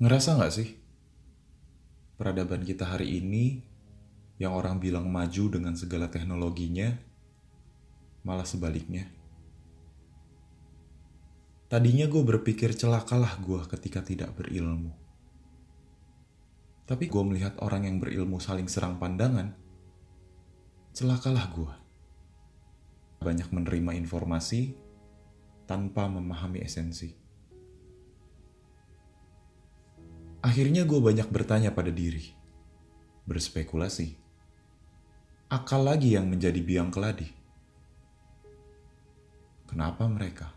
Ngerasa nggak sih? Peradaban kita hari ini yang orang bilang maju dengan segala teknologinya, malah sebaliknya. Tadinya gue berpikir celakalah gue ketika tidak berilmu. Tapi gue melihat orang yang berilmu saling serang pandangan, celakalah gue. Banyak menerima informasi tanpa memahami esensi. Akhirnya gue banyak bertanya pada diri, berspekulasi. Akal lagi yang menjadi biang keladi. Kenapa mereka?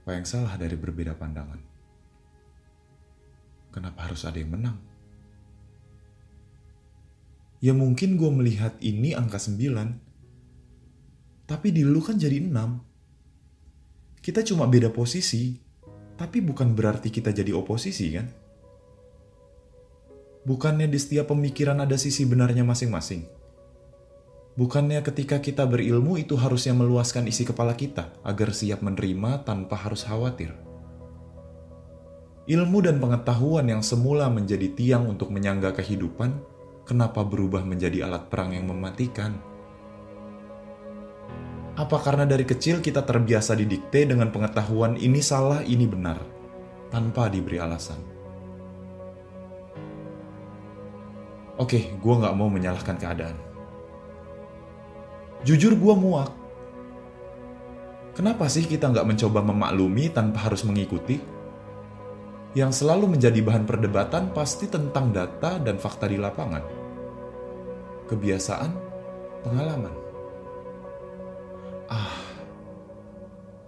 Apa yang salah dari berbeda pandangan? Kenapa harus ada yang menang? Ya mungkin gue melihat ini angka 9, tapi di lu kan jadi 6. Kita cuma beda posisi, tapi bukan berarti kita jadi oposisi kan? Bukannya di setiap pemikiran ada sisi benarnya masing-masing. Bukannya ketika kita berilmu itu harusnya meluaskan isi kepala kita agar siap menerima tanpa harus khawatir. Ilmu dan pengetahuan yang semula menjadi tiang untuk menyangga kehidupan, kenapa berubah menjadi alat perang yang mematikan? Apa karena dari kecil kita terbiasa didikte dengan pengetahuan ini salah, ini benar, tanpa diberi alasan? Oke, gue gak mau menyalahkan keadaan. Jujur gue muak. Kenapa sih kita nggak mencoba memaklumi tanpa harus mengikuti? Yang selalu menjadi bahan perdebatan pasti tentang data dan fakta di lapangan. Kebiasaan, pengalaman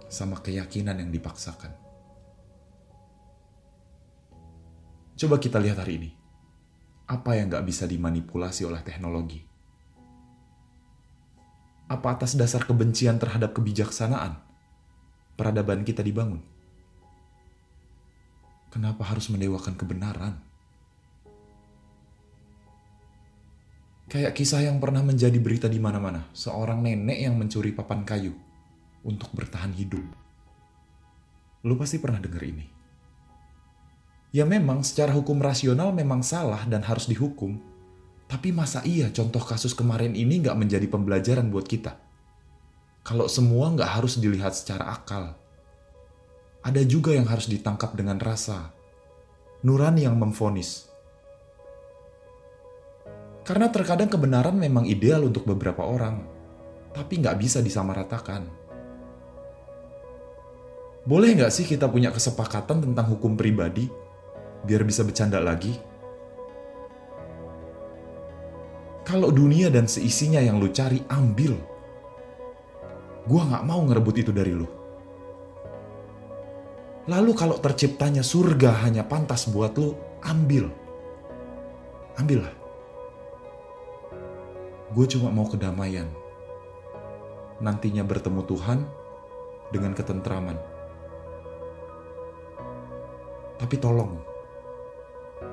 sama keyakinan yang dipaksakan. Coba kita lihat hari ini. Apa yang gak bisa dimanipulasi oleh teknologi? Apa atas dasar kebencian terhadap kebijaksanaan? Peradaban kita dibangun. Kenapa harus mendewakan kebenaran? Kayak kisah yang pernah menjadi berita di mana-mana, seorang nenek yang mencuri papan kayu untuk bertahan hidup. Lu pasti pernah dengar ini. Ya memang secara hukum rasional memang salah dan harus dihukum. Tapi masa iya contoh kasus kemarin ini nggak menjadi pembelajaran buat kita? Kalau semua nggak harus dilihat secara akal. Ada juga yang harus ditangkap dengan rasa. Nurani yang memfonis, karena terkadang kebenaran memang ideal untuk beberapa orang, tapi nggak bisa disamaratakan. Boleh nggak sih kita punya kesepakatan tentang hukum pribadi, biar bisa bercanda lagi? Kalau dunia dan seisinya yang lu cari, ambil. Gua nggak mau ngerebut itu dari lu. Lalu kalau terciptanya surga hanya pantas buat lu, ambil. Ambillah. Gue cuma mau kedamaian. Nantinya bertemu Tuhan dengan ketentraman. Tapi tolong,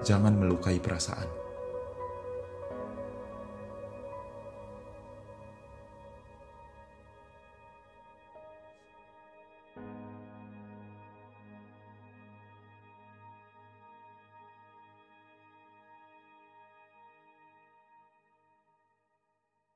jangan melukai perasaan.